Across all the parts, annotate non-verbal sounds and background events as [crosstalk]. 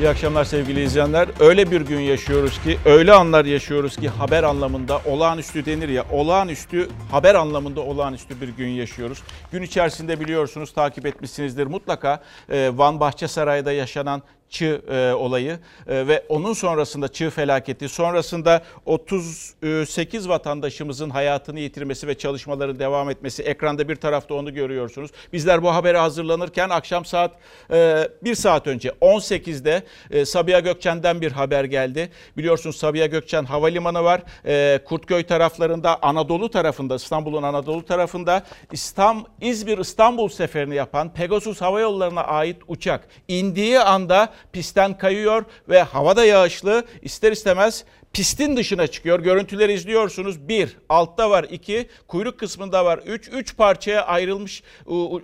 İyi akşamlar sevgili izleyenler. Öyle bir gün yaşıyoruz ki, öyle anlar yaşıyoruz ki haber anlamında olağanüstü denir ya, olağanüstü haber anlamında olağanüstü bir gün yaşıyoruz. Gün içerisinde biliyorsunuz takip etmişsinizdir mutlaka Van Bahçesaray'da yaşanan Çığ e, olayı e, ve onun sonrasında Çığ felaketi, sonrasında 38 vatandaşımızın hayatını yitirmesi ve çalışmaların devam etmesi. Ekranda bir tarafta onu görüyorsunuz. Bizler bu habere hazırlanırken akşam saat e, bir saat önce 18'de e, Sabiha Gökçen'den bir haber geldi. Biliyorsunuz Sabiha Gökçen Havalimanı var. E, Kurtköy taraflarında, Anadolu tarafında, İstanbul'un Anadolu tarafında İstanbul, İzmir İstanbul seferini yapan Pegasus Hava Yolları'na ait uçak indiği anda pistten kayıyor ve havada yağışlı. İster istemez pistin dışına çıkıyor. Görüntüleri izliyorsunuz. Bir, altta var iki, kuyruk kısmında var üç. Üç parçaya ayrılmış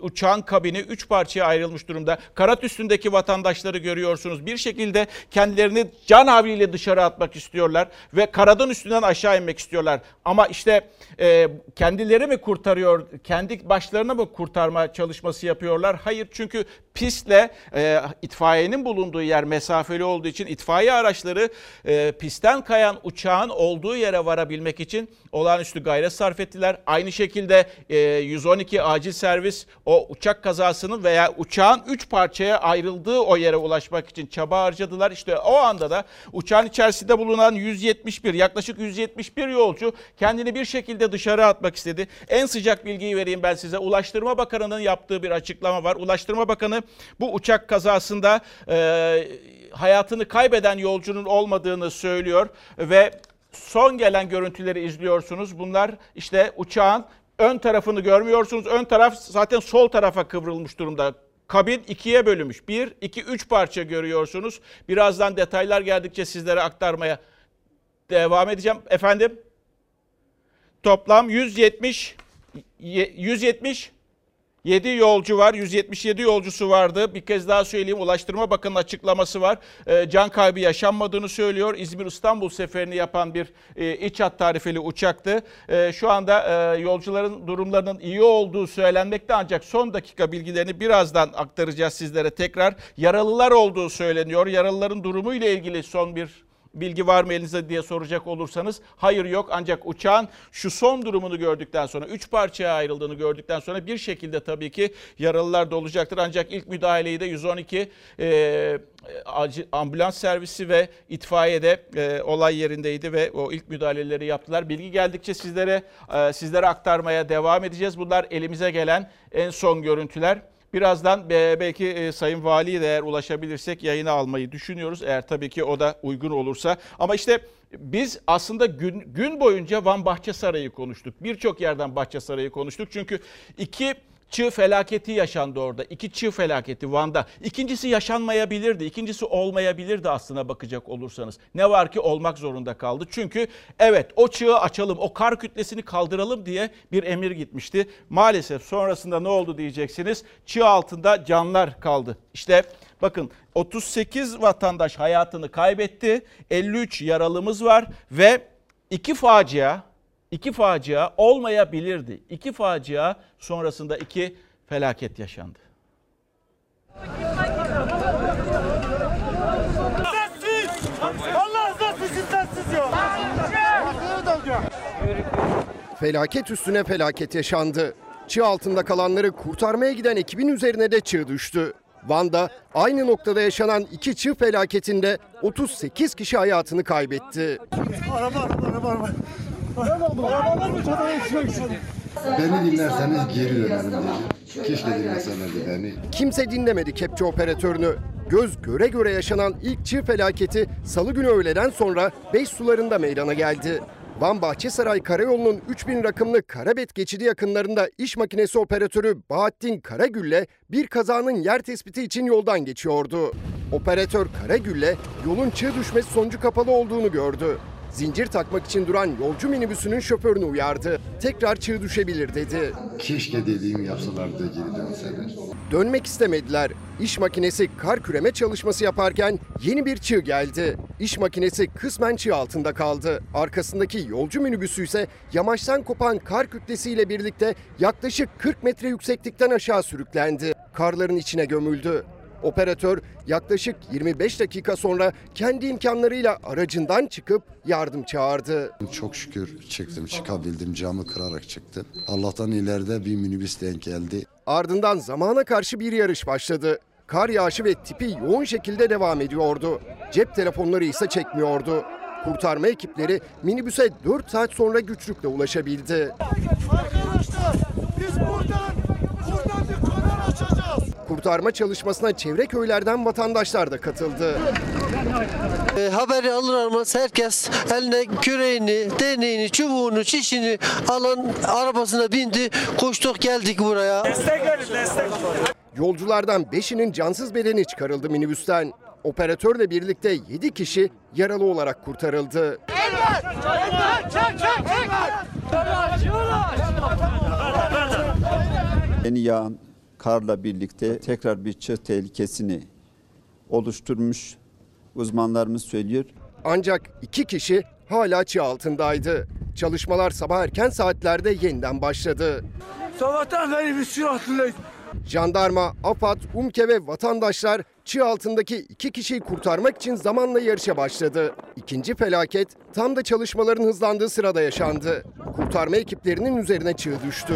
uçağın kabini üç parçaya ayrılmış durumda. Karat üstündeki vatandaşları görüyorsunuz. Bir şekilde kendilerini can havliyle dışarı atmak istiyorlar ve karadan üstünden aşağı inmek istiyorlar. Ama işte e, kendileri mi kurtarıyor, kendi başlarına mı kurtarma çalışması yapıyorlar? Hayır çünkü pistle e, itfaiyenin bulunduğu yer mesafeli olduğu için itfaiye araçları e, pistten kayan uçağın olduğu yere varabilmek için olağanüstü gayret sarf ettiler. Aynı şekilde e, 112 acil servis o uçak kazasının veya uçağın 3 parçaya ayrıldığı o yere ulaşmak için çaba harcadılar. İşte o anda da uçağın içerisinde bulunan 171 yaklaşık 171 yolcu kendini bir şekilde dışarı atmak istedi. En sıcak bilgiyi vereyim ben size. Ulaştırma Bakanı'nın yaptığı bir açıklama var. Ulaştırma Bakanı bu uçak kazasında e, hayatını kaybeden yolcunun olmadığını söylüyor ve son gelen görüntüleri izliyorsunuz. Bunlar işte uçağın ön tarafını görmüyorsunuz. Ön taraf zaten sol tarafa kıvrılmış durumda. Kabin ikiye bölünmüş. Bir, iki, üç parça görüyorsunuz. Birazdan detaylar geldikçe sizlere aktarmaya devam edeceğim. Efendim? Toplam 170 170 7 yolcu var. 177 yolcusu vardı. Bir kez daha söyleyeyim. Ulaştırma Bakanı'nın açıklaması var. E, can kaybı yaşanmadığını söylüyor. İzmir-İstanbul seferini yapan bir e, iç hat tarifeli uçaktı. E, şu anda e, yolcuların durumlarının iyi olduğu söylenmekte ancak son dakika bilgilerini birazdan aktaracağız sizlere tekrar. Yaralılar olduğu söyleniyor. Yaralıların durumu ile ilgili son bir bilgi var mı elinizde diye soracak olursanız hayır yok ancak uçağın şu son durumunu gördükten sonra 3 parçaya ayrıldığını gördükten sonra bir şekilde tabii ki yaralılar da olacaktır ancak ilk müdahaleyi de 112 e, ambulans servisi ve itfaiyede e, olay yerindeydi ve o ilk müdahaleleri yaptılar. Bilgi geldikçe sizlere e, sizlere aktarmaya devam edeceğiz. Bunlar elimize gelen en son görüntüler. Birazdan belki e, Sayın Vali'ye de eğer ulaşabilirsek yayına almayı düşünüyoruz. Eğer tabii ki o da uygun olursa. Ama işte biz aslında gün, gün boyunca Van Bahçe Sarayı konuştuk. Birçok yerden Bahçe Sarayı konuştuk. Çünkü iki çığ felaketi yaşandı orada. İki çığ felaketi Van'da. İkincisi yaşanmayabilirdi. İkincisi olmayabilirdi aslına bakacak olursanız. Ne var ki olmak zorunda kaldı. Çünkü evet o çığı açalım, o kar kütlesini kaldıralım diye bir emir gitmişti. Maalesef sonrasında ne oldu diyeceksiniz. Çığ altında canlar kaldı. İşte bakın 38 vatandaş hayatını kaybetti. 53 yaralımız var ve iki facia iki facia olmayabilirdi. İki facia sonrasında iki felaket yaşandı. Felaket üstüne felaket yaşandı. Çığ altında kalanları kurtarmaya giden ekibin üzerine de çığ düştü. Van'da aynı noktada yaşanan iki çığ felaketinde 38 kişi hayatını kaybetti. Araba, araba, araba, araba. Beni dinlerseniz geri dönerim diye. Keşke dinleselerdi beni. Kimse dinlemedi kepçe operatörünü. Göz göre göre yaşanan ilk çığ felaketi salı günü öğleden sonra 5 sularında meydana geldi. Van Bahçesaray Karayolu'nun 3000 rakımlı Karabet geçidi yakınlarında iş makinesi operatörü Bahattin Karagül'le bir kazanın yer tespiti için yoldan geçiyordu. Operatör Karagül'le yolun çığ düşmesi sonucu kapalı olduğunu gördü. Zincir takmak için duran yolcu minibüsünün şoförünü uyardı. Tekrar çığ düşebilir dedi. Keşke dediğimi yapsalar da geri dönseler. Dönmek istemediler. İş makinesi kar küreme çalışması yaparken yeni bir çığ geldi. İş makinesi kısmen çığ altında kaldı. Arkasındaki yolcu minibüsü ise yamaçtan kopan kar kütlesiyle birlikte yaklaşık 40 metre yükseklikten aşağı sürüklendi. Karların içine gömüldü. Operatör yaklaşık 25 dakika sonra kendi imkanlarıyla aracından çıkıp yardım çağırdı. Çok şükür çıktım çıkabildim camı kırarak çıktım. Allah'tan ileride bir minibüs denk geldi. Ardından zamana karşı bir yarış başladı. Kar yağışı ve tipi yoğun şekilde devam ediyordu. Cep telefonları ise çekmiyordu. Kurtarma ekipleri minibüse 4 saat sonra güçlükle ulaşabildi. Arkadaşlar biz buradan buradan bir kanal açacağız. Kurtarma çalışmasına çevre köylerden vatandaşlar da katıldı. E, haberi alır almaz herkes eline küreğini, deneyini, çubuğunu, çişini alan arabasına bindi. Koştuk geldik buraya. Yolculardan 5'inin cansız bedeni çıkarıldı minibüsten. Operatörle birlikte 7 kişi yaralı olarak kurtarıldı. Yeni yağan karla birlikte tekrar bir çığ tehlikesini oluşturmuş uzmanlarımız söylüyor. Ancak 2 kişi hala çığ altındaydı. Çalışmalar sabah erken saatlerde yeniden başladı. Sabahtan beri biz şu altındayız. Jandarma, AFAD, UMKE ve vatandaşlar çığ altındaki iki kişiyi kurtarmak için zamanla yarışa başladı. İkinci felaket tam da çalışmaların hızlandığı sırada yaşandı. Kurtarma ekiplerinin üzerine çığ düştü.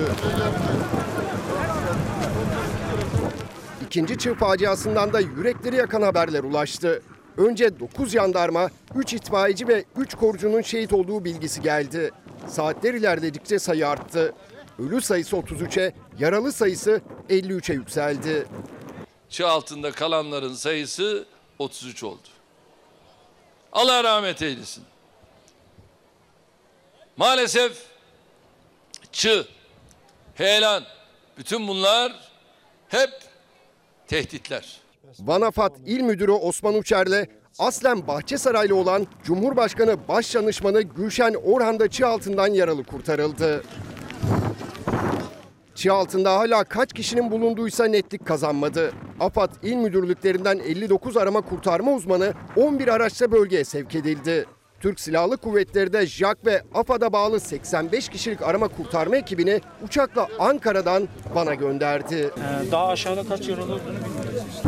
İkinci çığ faciasından da yürekleri yakan haberler ulaştı. Önce 9 jandarma, 3 itfaiyeci ve 3 korucunun şehit olduğu bilgisi geldi. Saatler ilerledikçe sayı arttı. Ölü sayısı 33'e, yaralı sayısı 53'e yükseldi. çığ altında kalanların sayısı 33 oldu. Allah rahmet eylesin. Maalesef çığ, heyelan, bütün bunlar hep tehditler. Vanafat İl Müdürü Osman Uçer'le aslen Bahçesaraylı olan Cumhurbaşkanı Başdanışmanı Gülşen Orhan da çığ altından yaralı kurtarıldı. Çığ altında hala kaç kişinin bulunduğuysa netlik kazanmadı. AFAD İl Müdürlüklerinden 59 arama kurtarma uzmanı 11 araçla bölgeye sevk edildi. Türk Silahlı Kuvvetleri de JAK ve AFAD'a bağlı 85 kişilik arama kurtarma ekibini uçakla Ankara'dan Van'a gönderdi. Daha aşağıda kaç yer olduğunu bilmiyoruz.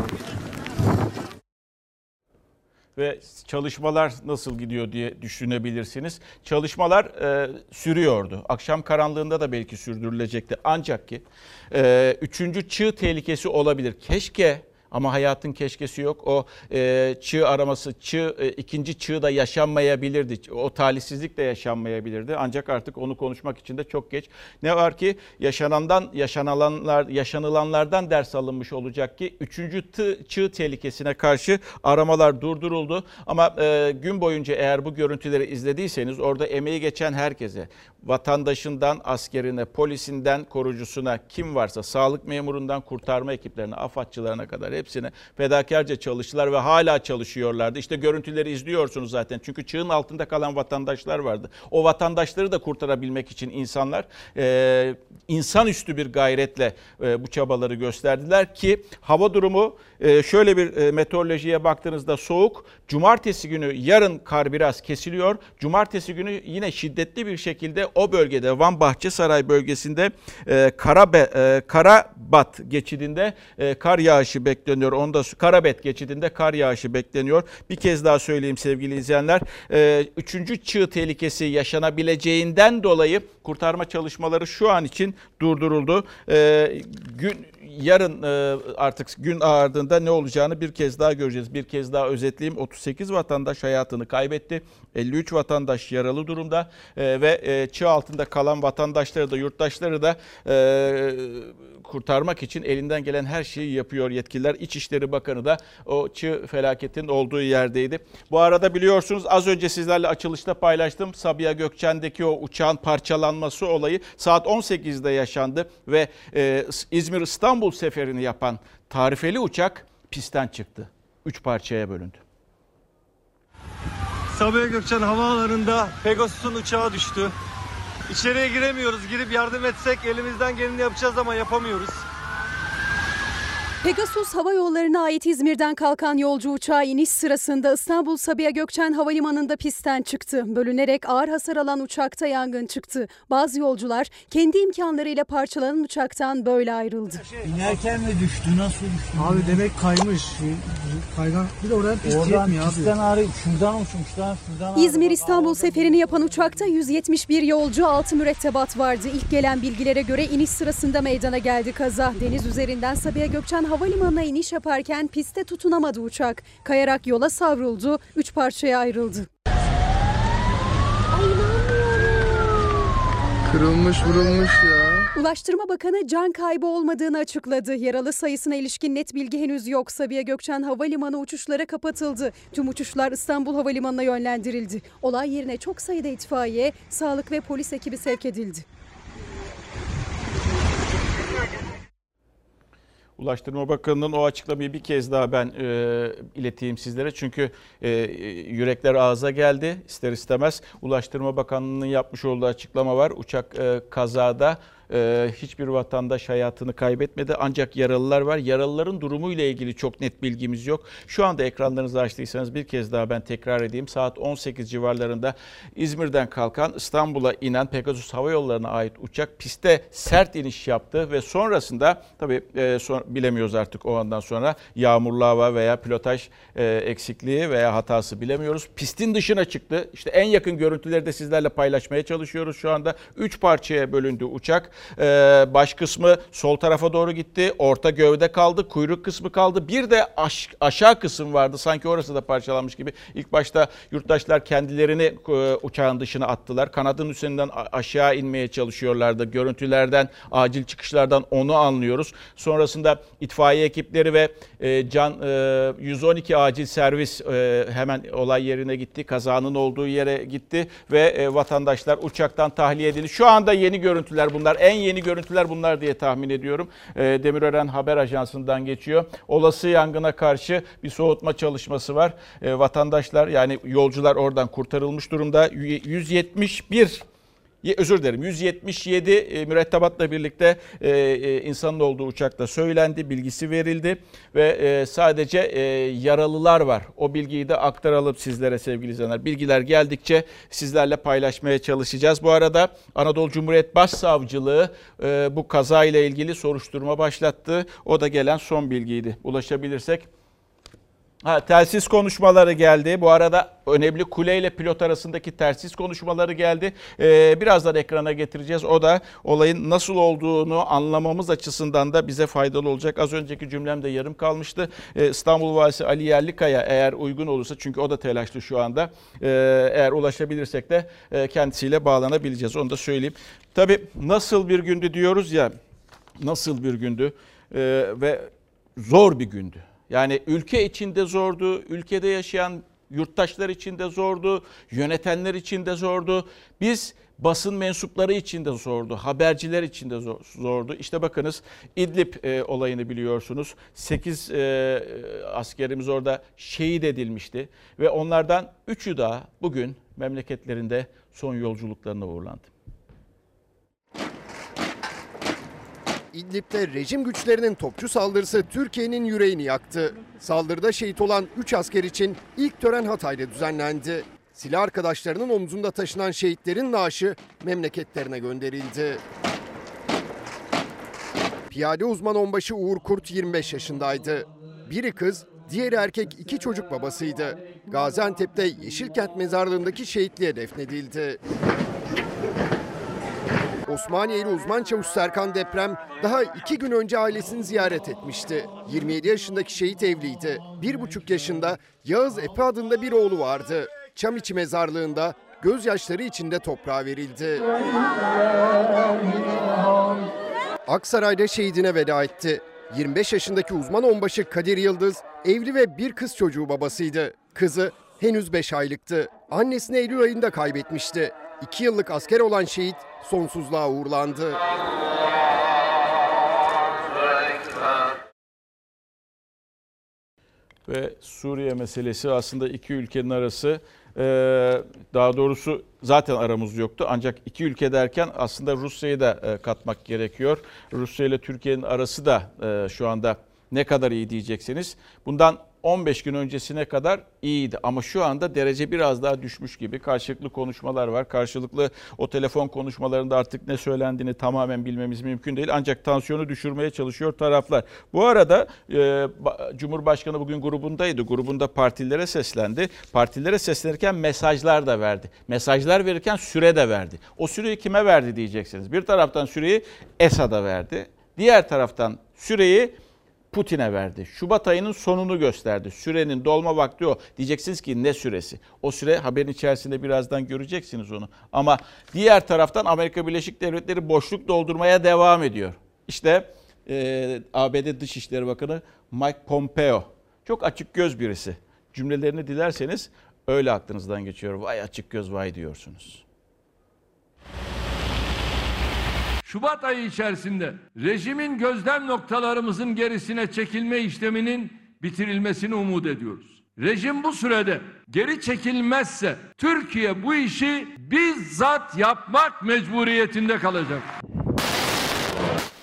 ve çalışmalar nasıl gidiyor diye düşünebilirsiniz. Çalışmalar e, sürüyordu. Akşam karanlığında da belki sürdürülecekti. Ancak ki e, üçüncü çığ tehlikesi olabilir. Keşke ama hayatın keşkesi yok. O e, çığ araması, çığ e, ikinci çığ da yaşanmayabilirdi. O talihsizlik de yaşanmayabilirdi. Ancak artık onu konuşmak için de çok geç. Ne var ki yaşanandan yaşanılanlar yaşanılanlardan ders alınmış olacak ki üçüncü tı, çığ tehlikesine karşı aramalar durduruldu. Ama e, gün boyunca eğer bu görüntüleri izlediyseniz orada emeği geçen herkese, vatandaşından askerine, polisinden korucusuna kim varsa sağlık memurundan kurtarma ekiplerine, afatçılarına kadar hepsine fedakarca çalıştılar ve hala çalışıyorlardı. İşte görüntüleri izliyorsunuz zaten. Çünkü çığın altında kalan vatandaşlar vardı. O vatandaşları da kurtarabilmek için insanlar e, insanüstü bir gayretle e, bu çabaları gösterdiler ki hava durumu şöyle bir e, meteorolojiye baktığınızda soğuk. Cumartesi günü yarın kar biraz kesiliyor. Cumartesi günü yine şiddetli bir şekilde o bölgede Van Bahçesaray bölgesinde e, Karabe, e, Karabat geçidinde kar yağışı bekleniyor. Onda Karabet geçidinde kar yağışı bekleniyor. Bir kez daha söyleyeyim sevgili izleyenler. Üçüncü çığ tehlikesi yaşanabileceğinden dolayı kurtarma çalışmaları şu an için durduruldu. Gün yarın e, artık gün ardında ne olacağını bir kez daha göreceğiz. Bir kez daha özetleyeyim. 38 vatandaş hayatını kaybetti. 53 vatandaş yaralı durumda E, ve e, çığ altında kalan vatandaşları da yurttaşları da kurtarmak için elinden gelen her şeyi yapıyor yetkililer. İçişleri Bakanı da o çığ felaketin olduğu yerdeydi. Bu arada biliyorsunuz az önce sizlerle açılışta paylaştım. Sabiha Gökçen'deki o uçağın parçalanması olayı saat 18'de yaşandı ve İzmir İstanbul seferini yapan tarifeli uçak pistten çıktı. Üç parçaya bölündü. Sabiha Gökçen havaalanında Pegasus'un uçağı düştü. İçeriye giremiyoruz. Girip yardım etsek elimizden geleni yapacağız ama yapamıyoruz. Pegasus Hava Yolları'na ait İzmir'den kalkan yolcu uçağı iniş sırasında İstanbul Sabiha Gökçen Havalimanı'nda pistten çıktı. Bölünerek ağır hasar alan uçakta yangın çıktı. Bazı yolcular kendi imkanlarıyla parçalanan uçaktan böyle ayrıldı. İnerken mi düştü? Nasıl düştü? Abi demek kaymış. Kaygan. Bir de oradan pist Oradan pistten ağrı. Şuradan uçmuşlar. Şuradan İzmir İstanbul seferini yapan uçakta 171 yolcu 6 mürettebat vardı. İlk gelen bilgilere göre iniş sırasında meydana geldi kaza. Deniz üzerinden Sabiha Gökçen Havalimanı'na iniş yaparken pistte tutunamadı uçak. Kayarak yola savruldu, 3 parçaya ayrıldı. Kırılmış vurulmuş ya. Ulaştırma Bakanı can kaybı olmadığını açıkladı. Yaralı sayısına ilişkin net bilgi henüz yok. Sabiha Gökçen Havalimanı uçuşlara kapatıldı. Tüm uçuşlar İstanbul Havalimanı'na yönlendirildi. Olay yerine çok sayıda itfaiye, sağlık ve polis ekibi sevk edildi. Ulaştırma Bakanı'nın o açıklamayı bir kez daha ben e, ileteyim sizlere. Çünkü e, yürekler ağza geldi ister istemez. Ulaştırma Bakanlığı'nın yapmış olduğu açıklama var. Uçak e, kazada e, hiçbir vatandaş hayatını kaybetmedi. Ancak yaralılar var. Yaralıların durumu ile ilgili çok net bilgimiz yok. Şu anda ekranlarınızı açtıysanız bir kez daha ben tekrar edeyim. Saat 18 civarlarında İzmir'den kalkan İstanbul'a inen Pegasus Hava Yolları'na ait uçak piste sert iniş yaptı ve sonrasında tabii e, son, bilemiyoruz artık o andan sonra yağmurlu hava veya pilotaj e, eksikliği veya hatası bilemiyoruz. Pistin dışına çıktı. İşte en yakın görüntüleri de sizlerle paylaşmaya çalışıyoruz şu anda. Üç parçaya bölündü uçak. E, baş kısmı sol tarafa doğru gitti. Orta gövde kaldı. Kuyruk kısmı kaldı. Bir de aş, aşağı kısım vardı. Sanki orası da parçalanmış gibi. İlk başta yurttaşlar kendilerini e, uçağın dışına attılar. Kanadın üzerinden aşağı inmeye çalışıyorlardı. Görüntülerden, acil çıkışlardan onu anlıyoruz. Sonrasında itfaiye ekipleri ve e, can e, 112 acil servis e, hemen olay yerine gitti. Kazanın olduğu yere gitti ve e, vatandaşlar uçaktan tahliye edildi. Şu anda yeni görüntüler bunlar. En yeni görüntüler bunlar diye tahmin ediyorum. E, Demirören Haber Ajansı'ndan geçiyor. Olası yangına karşı bir soğutma çalışması var. E, vatandaşlar yani yolcular oradan kurtarılmış durumda. 171 özür dilerim 177 e, mürettebatla birlikte e, e, insanın olduğu uçakta söylendi, bilgisi verildi ve sadece yaralılar var. O bilgiyi de aktaralım sizlere sevgili izleyenler. Bilgiler geldikçe sizlerle paylaşmaya çalışacağız. Bu arada Anadolu Cumhuriyet Başsavcılığı bu kaza ile ilgili soruşturma başlattı. O da gelen son bilgiydi. Ulaşabilirsek Ha, telsiz konuşmaları geldi. Bu arada önemli kule ile pilot arasındaki telsiz konuşmaları geldi. Ee, birazdan ekrana getireceğiz. O da olayın nasıl olduğunu anlamamız açısından da bize faydalı olacak. Az önceki cümlem de yarım kalmıştı. Ee, İstanbul Valisi Ali Yerlikaya eğer uygun olursa çünkü o da telaşlı şu anda. Ee, eğer ulaşabilirsek de e, kendisiyle bağlanabileceğiz. Onu da söyleyeyim. Tabii nasıl bir gündü diyoruz ya. Nasıl bir gündü ee, ve zor bir gündü. Yani ülke içinde zordu, ülkede yaşayan yurttaşlar için de zordu, yönetenler için de zordu. Biz basın mensupları için de zordu, haberciler için de zordu. İşte bakınız İdlib e, olayını biliyorsunuz. 8 e, askerimiz orada şehit edilmişti ve onlardan 3'ü daha bugün memleketlerinde son yolculuklarına uğurlandı. İdlib'de rejim güçlerinin topçu saldırısı Türkiye'nin yüreğini yaktı. Saldırıda şehit olan 3 asker için ilk tören Hatay'da düzenlendi. Silah arkadaşlarının omzunda taşınan şehitlerin naaşı memleketlerine gönderildi. Piyade uzman onbaşı Uğur Kurt 25 yaşındaydı. Biri kız, diğeri erkek iki çocuk babasıydı. Gaziantep'te Yeşilkent mezarlığındaki şehitliğe defnedildi. Osmaniyeli uzman çavuş Serkan Deprem daha iki gün önce ailesini ziyaret etmişti. 27 yaşındaki şehit evliydi. Bir buçuk yaşında Yağız Epe adında bir oğlu vardı. Çamiçi mezarlığında gözyaşları içinde toprağa verildi. Aksaray'da şehidine veda etti. 25 yaşındaki uzman onbaşı Kadir Yıldız evli ve bir kız çocuğu babasıydı. Kızı henüz 5 aylıktı. Annesini Eylül ayında kaybetmişti. 2 yıllık asker olan şehit sonsuzluğa uğurlandı. Ve Suriye meselesi aslında iki ülkenin arası daha doğrusu zaten aramız yoktu. Ancak iki ülke derken aslında Rusya'yı da katmak gerekiyor. Rusya ile Türkiye'nin arası da şu anda Ne kadar iyi diyeceksiniz. Bundan 15 gün öncesine kadar iyiydi ama şu anda derece biraz daha düşmüş gibi. Karşılıklı konuşmalar var. Karşılıklı o telefon konuşmalarında artık ne söylendiğini tamamen bilmemiz mümkün değil. Ancak tansiyonu düşürmeye çalışıyor taraflar. Bu arada e, ba- Cumhurbaşkanı bugün grubundaydı. Grubunda partilere seslendi. Partilere seslenirken mesajlar da verdi. Mesajlar verirken süre de verdi. O süreyi kime verdi diyeceksiniz. Bir taraftan süreyi Esad'a verdi. Diğer taraftan süreyi Putin'e verdi. Şubat ayının sonunu gösterdi. Sürenin dolma vakti o. Diyeceksiniz ki ne süresi? O süre haberin içerisinde birazdan göreceksiniz onu. Ama diğer taraftan Amerika Birleşik Devletleri boşluk doldurmaya devam ediyor. İşte e, ABD Dışişleri Bakanı Mike Pompeo. Çok açık göz birisi. Cümlelerini dilerseniz öyle aklınızdan geçiyor. Vay açık göz vay diyorsunuz. Şubat ayı içerisinde rejimin gözlem noktalarımızın gerisine çekilme işleminin bitirilmesini umut ediyoruz. Rejim bu sürede geri çekilmezse Türkiye bu işi bizzat yapmak mecburiyetinde kalacak.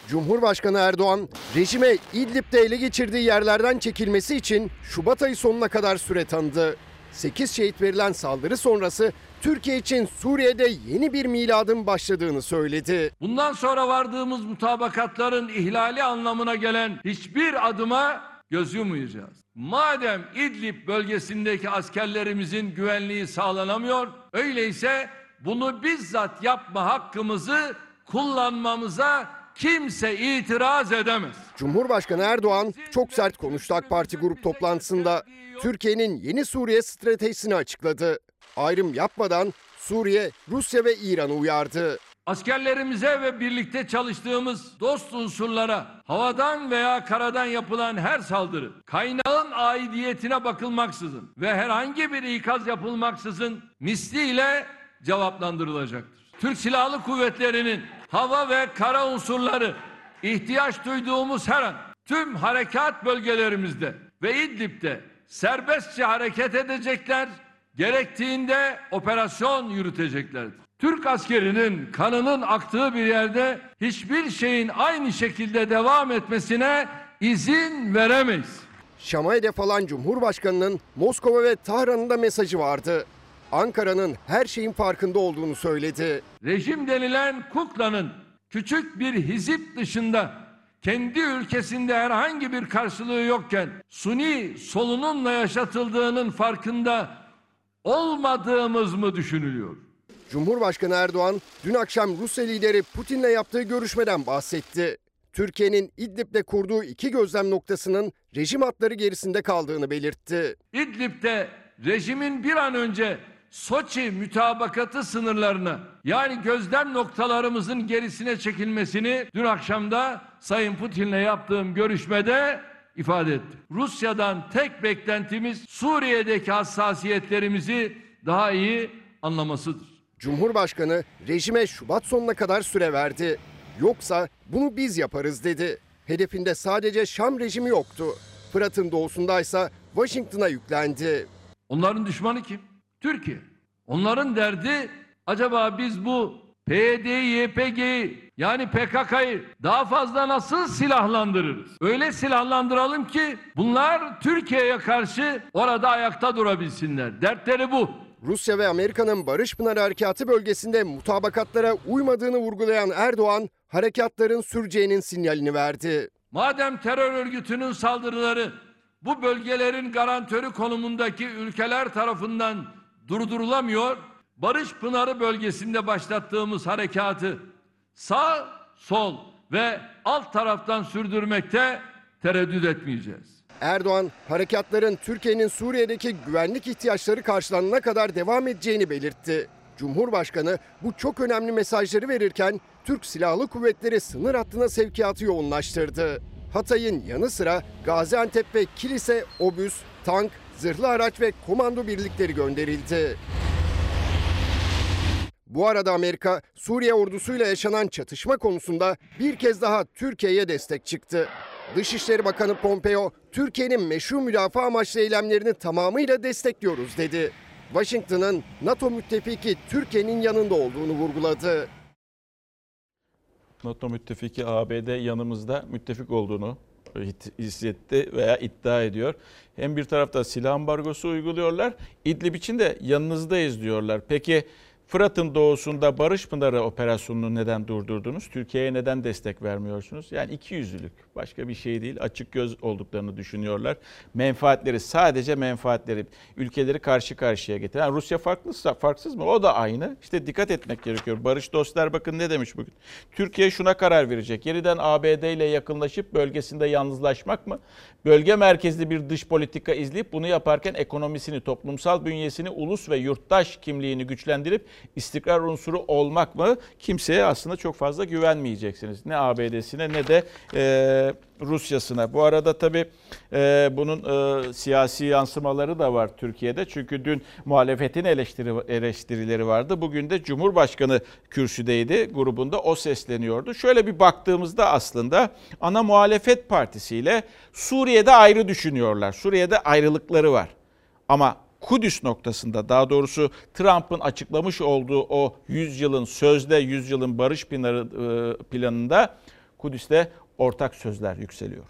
Cumhurbaşkanı Erdoğan, rejime İdlib'de ele geçirdiği yerlerden çekilmesi için Şubat ayı sonuna kadar süre tanıdı. 8 şehit verilen saldırı sonrası Türkiye için Suriye'de yeni bir miladın başladığını söyledi. Bundan sonra vardığımız mutabakatların ihlali anlamına gelen hiçbir adıma göz yumayacağız. Madem İdlib bölgesindeki askerlerimizin güvenliği sağlanamıyor, öyleyse bunu bizzat yapma hakkımızı kullanmamıza kimse itiraz edemez. Cumhurbaşkanı Erdoğan çok sert konuştu AK Parti grup toplantısında. Türkiye'nin yeni Suriye stratejisini açıkladı. Ayrım yapmadan Suriye, Rusya ve İran'ı uyardı. Askerlerimize ve birlikte çalıştığımız dost unsurlara havadan veya karadan yapılan her saldırı kaynağın aidiyetine bakılmaksızın ve herhangi bir ikaz yapılmaksızın misliyle cevaplandırılacaktır. Türk Silahlı Kuvvetleri'nin hava ve kara unsurları ihtiyaç duyduğumuz her an tüm harekat bölgelerimizde ve İdlib'de serbestçe hareket edecekler, gerektiğinde operasyon yürüteceklerdir. Türk askerinin kanının aktığı bir yerde hiçbir şeyin aynı şekilde devam etmesine izin veremeyiz. Şam'a hedef alan Cumhurbaşkanı'nın Moskova ve Tahran'ın da mesajı vardı. Ankara'nın her şeyin farkında olduğunu söyledi. Rejim denilen kuklanın küçük bir hizip dışında kendi ülkesinde herhangi bir karşılığı yokken suni solunumla yaşatıldığının farkında olmadığımız mı düşünülüyor? Cumhurbaşkanı Erdoğan dün akşam Rusya lideri Putin'le yaptığı görüşmeden bahsetti. Türkiye'nin İdlib'de kurduğu iki gözlem noktasının rejim hatları gerisinde kaldığını belirtti. İdlib'de rejimin bir an önce Soçi mütabakatı sınırlarına yani gözlem noktalarımızın gerisine çekilmesini dün akşamda Sayın Putin'le yaptığım görüşmede ifade ettim. Rusya'dan tek beklentimiz Suriye'deki hassasiyetlerimizi daha iyi anlamasıdır. Cumhurbaşkanı rejime Şubat sonuna kadar süre verdi. Yoksa bunu biz yaparız dedi. Hedefinde sadece Şam rejimi yoktu. Fırat'ın doğusundaysa Washington'a yüklendi. Onların düşmanı kim? Türkiye. Onların derdi acaba biz bu PYD'yi, YPG'yi yani PKK'yı daha fazla nasıl silahlandırırız? Öyle silahlandıralım ki bunlar Türkiye'ye karşı orada ayakta durabilsinler. Dertleri bu. Rusya ve Amerika'nın Barış Pınarı Harekatı bölgesinde mutabakatlara uymadığını vurgulayan Erdoğan, harekatların süreceğinin sinyalini verdi. Madem terör örgütünün saldırıları bu bölgelerin garantörü konumundaki ülkeler tarafından durdurulamıyor, Barış Pınarı bölgesinde başlattığımız harekatı sağ, sol ve alt taraftan sürdürmekte tereddüt etmeyeceğiz. Erdoğan, harekatların Türkiye'nin Suriye'deki güvenlik ihtiyaçları karşılanana kadar devam edeceğini belirtti. Cumhurbaşkanı bu çok önemli mesajları verirken Türk Silahlı Kuvvetleri sınır hattına sevkiyatı yoğunlaştırdı. Hatay'ın yanı sıra Gaziantep ve Kilis'e obüs, tank, zırhlı araç ve komando birlikleri gönderildi. Bu arada Amerika, Suriye ordusuyla yaşanan çatışma konusunda bir kez daha Türkiye'ye destek çıktı. Dışişleri Bakanı Pompeo, Türkiye'nin meşru müdafaa amaçlı eylemlerini tamamıyla destekliyoruz dedi. Washington'ın NATO müttefiki Türkiye'nin yanında olduğunu vurguladı. NATO müttefiki ABD yanımızda müttefik olduğunu hissetti veya iddia ediyor. Hem bir tarafta silah ambargosu uyguluyorlar. İdlib için de yanınızdayız diyorlar. Peki Fırat'ın doğusunda Barış Pınarı operasyonunu neden durdurdunuz? Türkiye'ye neden destek vermiyorsunuz? Yani iki yüzlülük. Başka bir şey değil. Açık göz olduklarını düşünüyorlar. Menfaatleri sadece menfaatleri ülkeleri karşı karşıya getiren. Rusya farklı farksız mı? O da aynı. İşte dikkat etmek gerekiyor. Barış dostlar bakın ne demiş bugün. Türkiye şuna karar verecek. Yeniden ABD ile yakınlaşıp bölgesinde yalnızlaşmak mı? Bölge merkezli bir dış politika izleyip bunu yaparken ekonomisini, toplumsal bünyesini, ulus ve yurttaş kimliğini güçlendirip istikrar unsuru olmak mı? Kimseye aslında çok fazla güvenmeyeceksiniz. Ne ABD'sine ne de e, Rusya'sına. Bu arada tabii e, bunun e, siyasi yansımaları da var Türkiye'de. Çünkü dün muhalefetin eleştiri, eleştirileri vardı. Bugün de Cumhurbaşkanı kürsüdeydi grubunda o sesleniyordu. Şöyle bir baktığımızda aslında ana muhalefet partisiyle Suriye'de ayrı düşünüyorlar. Suriye'de ayrılıkları var. Ama Kudüs noktasında daha doğrusu Trump'ın açıklamış olduğu o 100 yılın sözde 100 yılın barış planı, e, planında Kudüs'te ortak sözler yükseliyor.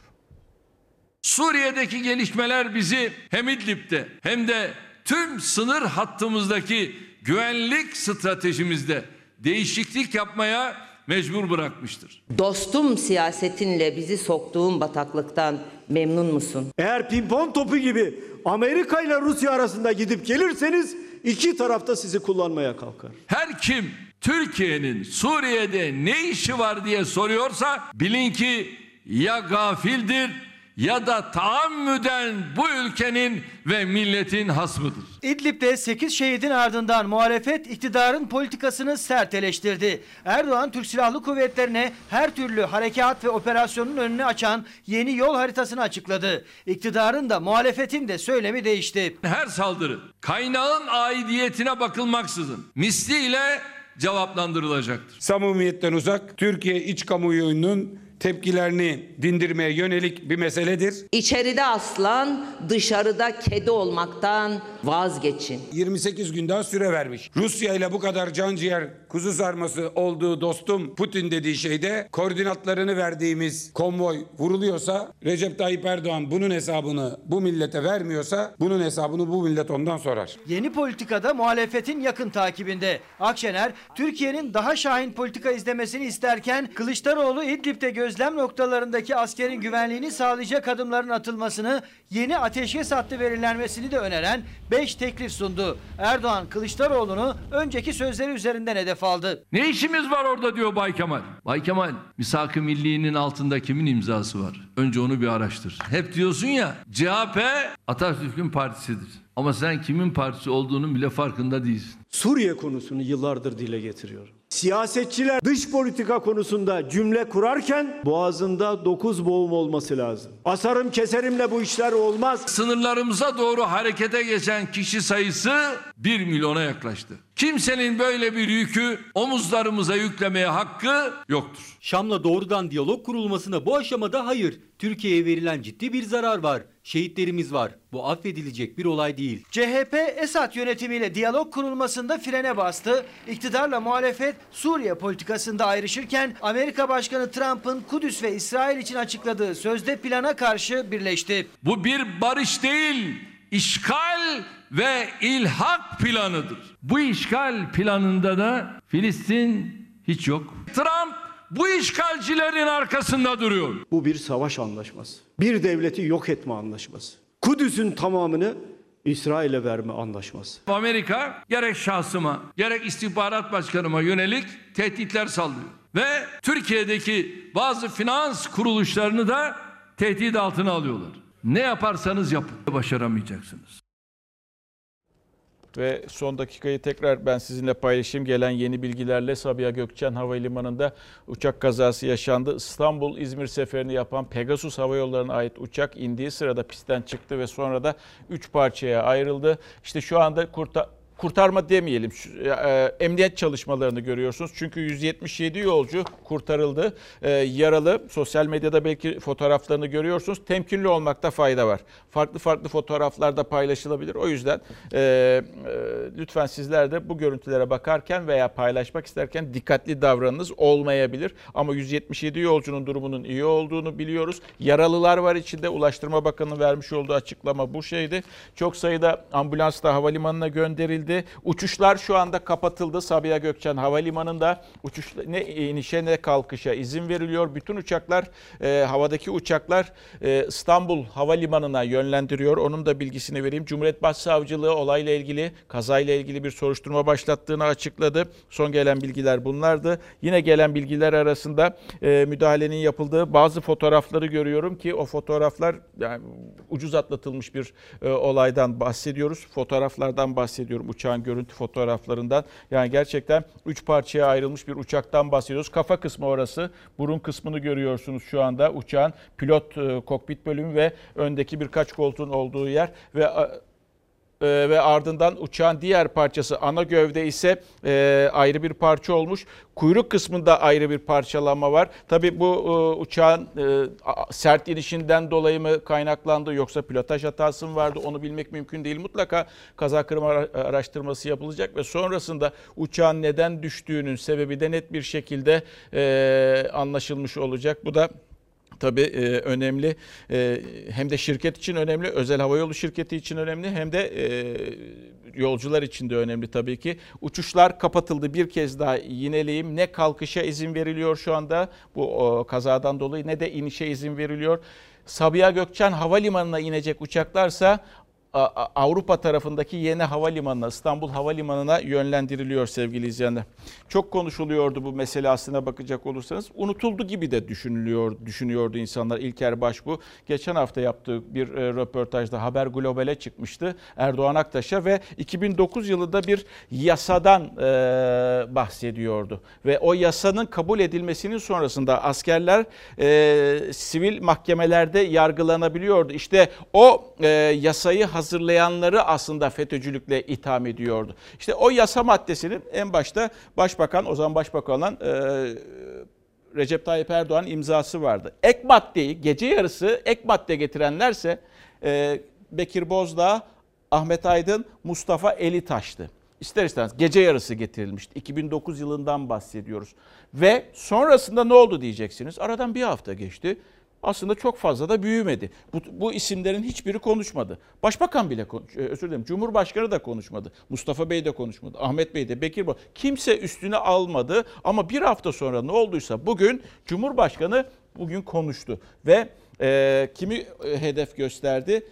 Suriye'deki gelişmeler bizi hem İdlib'de hem de tüm sınır hattımızdaki güvenlik stratejimizde değişiklik yapmaya mecbur bırakmıştır. Dostum siyasetinle bizi soktuğun bataklıktan memnun musun? Eğer pimpon topu gibi Amerika ile Rusya arasında gidip gelirseniz iki tarafta sizi kullanmaya kalkar. Her kim Türkiye'nin Suriye'de ne işi var diye soruyorsa bilin ki ya gafildir ya da taammüden bu ülkenin ve milletin hasmıdır. İdlib'de 8 şehidin ardından muhalefet iktidarın politikasını sert eleştirdi. Erdoğan Türk Silahlı Kuvvetleri'ne her türlü harekat ve operasyonun önünü açan yeni yol haritasını açıkladı. İktidarın da muhalefetin de söylemi değişti. Her saldırı kaynağın aidiyetine bakılmaksızın misliyle cevaplandırılacaktır. Samimiyetten uzak Türkiye iç kamuoyunun tepkilerini dindirmeye yönelik bir meseledir. İçeride aslan, dışarıda kedi olmaktan vazgeçin. 28 gün daha süre vermiş. Rusya ile bu kadar can ciğer kuzu sarması olduğu dostum Putin dediği şeyde koordinatlarını verdiğimiz konvoy vuruluyorsa Recep Tayyip Erdoğan bunun hesabını bu millete vermiyorsa bunun hesabını bu millet ondan sorar. Yeni politikada muhalefetin yakın takibinde. Akşener Türkiye'nin daha şahin politika izlemesini isterken Kılıçdaroğlu İdlib'de gözlem noktalarındaki askerin güvenliğini sağlayacak adımların atılmasını, yeni ateşkes hattı belirlenmesini de öneren 5 teklif sundu. Erdoğan Kılıçdaroğlu'nu önceki sözleri üzerinden hedef aldı. Ne işimiz var orada diyor Bay Kemal. Bay Kemal misak-ı milliğinin altında kimin imzası var? Önce onu bir araştır. Hep diyorsun ya CHP Atatürk'ün partisidir. Ama sen kimin partisi olduğunun bile farkında değilsin. Suriye konusunu yıllardır dile getiriyorum. Siyasetçiler dış politika konusunda cümle kurarken boğazında dokuz boğum olması lazım. Asarım keserimle bu işler olmaz. Sınırlarımıza doğru harekete geçen kişi sayısı 1 milyona yaklaştı. Kimsenin böyle bir yükü omuzlarımıza yüklemeye hakkı yoktur. Şam'la doğrudan diyalog kurulmasına bu aşamada hayır. Türkiye'ye verilen ciddi bir zarar var. Şehitlerimiz var. Bu affedilecek bir olay değil. CHP Esad yönetimiyle diyalog kurulmasında frene bastı. İktidarla muhalefet Suriye politikasında ayrışırken Amerika Başkanı Trump'ın Kudüs ve İsrail için açıkladığı sözde plana karşı birleşti. Bu bir barış değil, işgal ve ilhak planıdır. Bu işgal planında da Filistin hiç yok. Trump bu işgalcilerin arkasında duruyor. Bu bir savaş anlaşması. Bir devleti yok etme anlaşması. Kudüs'ün tamamını İsrail'e verme anlaşması. Amerika gerek şahsıma gerek istihbarat başkanıma yönelik tehditler sallıyor. Ve Türkiye'deki bazı finans kuruluşlarını da tehdit altına alıyorlar. Ne yaparsanız yapın başaramayacaksınız. Ve son dakikayı tekrar ben sizinle paylaşayım. Gelen yeni bilgilerle Sabiha Gökçen Havalimanı'nda uçak kazası yaşandı. İstanbul-İzmir seferini yapan Pegasus Hava Yolları'na ait uçak indiği sırada pistten çıktı ve sonra da 3 parçaya ayrıldı. İşte şu anda kurtar kurtarma demeyelim. Şu, e, emniyet çalışmalarını görüyorsunuz. Çünkü 177 yolcu kurtarıldı. E, yaralı. Sosyal medyada belki fotoğraflarını görüyorsunuz. Temkinli olmakta fayda var. Farklı farklı fotoğraflarda paylaşılabilir. O yüzden e, e, lütfen sizler de bu görüntülere bakarken veya paylaşmak isterken dikkatli davranınız olmayabilir. Ama 177 yolcunun durumunun iyi olduğunu biliyoruz. Yaralılar var içinde. Ulaştırma Bakanı vermiş olduğu açıklama bu şeydi. Çok sayıda ambulans da havalimanına gönderildi. Uçuşlar şu anda kapatıldı. Sabiha Gökçen Havalimanı'nda uçuş ne inişe ne kalkışa izin veriliyor. Bütün uçaklar e, havadaki uçaklar e, İstanbul Havalimanı'na yönlendiriyor. Onun da bilgisini vereyim. Cumhuriyet Başsavcılığı olayla ilgili kazayla ilgili bir soruşturma başlattığını açıkladı. Son gelen bilgiler bunlardı. Yine gelen bilgiler arasında e, müdahalenin yapıldığı bazı fotoğrafları görüyorum ki o fotoğraflar yani ucuz atlatılmış bir e, olaydan bahsediyoruz. Fotoğraflardan bahsediyorum uçağın görüntü fotoğraflarından. Yani gerçekten üç parçaya ayrılmış bir uçaktan bahsediyoruz. Kafa kısmı orası. Burun kısmını görüyorsunuz şu anda uçağın pilot e, kokpit bölümü ve öndeki birkaç koltuğun olduğu yer ve e, ve ardından uçağın diğer parçası ana gövde ise e, ayrı bir parça olmuş. Kuyruk kısmında ayrı bir parçalanma var. Tabii bu e, uçağın e, sert inişinden dolayı mı kaynaklandı yoksa pilotaj hatası mı vardı onu bilmek mümkün değil. Mutlaka kaza kırma araştırması yapılacak ve sonrasında uçağın neden düştüğünün sebebi de net bir şekilde anlaşılmış olacak. Bu da tabii e, önemli. E, hem de şirket için önemli, özel havayolu şirketi için önemli hem de e, yolcular için de önemli tabii ki. Uçuşlar kapatıldı. Bir kez daha yineleyeyim. Ne kalkışa izin veriliyor şu anda bu o, kazadan dolayı ne de inişe izin veriliyor. Sabiha Gökçen Havalimanı'na inecek uçaklarsa Avrupa tarafındaki yeni havalimanına, İstanbul Havalimanı'na yönlendiriliyor sevgili izleyenler. Çok konuşuluyordu bu mesele aslına bakacak olursanız. Unutuldu gibi de düşünülüyor, düşünüyordu insanlar. İlker Başbu geçen hafta yaptığı bir e, röportajda Haber Global'e çıkmıştı Erdoğan Aktaş'a ve 2009 yılında bir yasadan e, bahsediyordu. Ve o yasanın kabul edilmesinin sonrasında askerler e, sivil mahkemelerde yargılanabiliyordu. İşte o e, yasayı hazırlayan hazırlayanları aslında FETÖ'cülükle itham ediyordu. İşte o yasa maddesinin en başta Başbakan, o zaman Başbakan olan e, Recep Tayyip Erdoğan imzası vardı. Ek maddeyi, gece yarısı ek madde getirenlerse e, Bekir Bozdağ, Ahmet Aydın, Mustafa Elitaş'tı. İster istemez gece yarısı getirilmişti. 2009 yılından bahsediyoruz. Ve sonrasında ne oldu diyeceksiniz. Aradan bir hafta geçti aslında çok fazla da büyümedi. Bu, bu isimlerin hiçbiri konuşmadı. Başbakan bile e, özür dilerim Cumhurbaşkanı da konuşmadı. Mustafa Bey de konuşmadı. Ahmet Bey de Bekir Bey. Kimse üstüne almadı ama bir hafta sonra ne olduysa bugün Cumhurbaşkanı bugün konuştu ve e, kimi e, hedef gösterdi?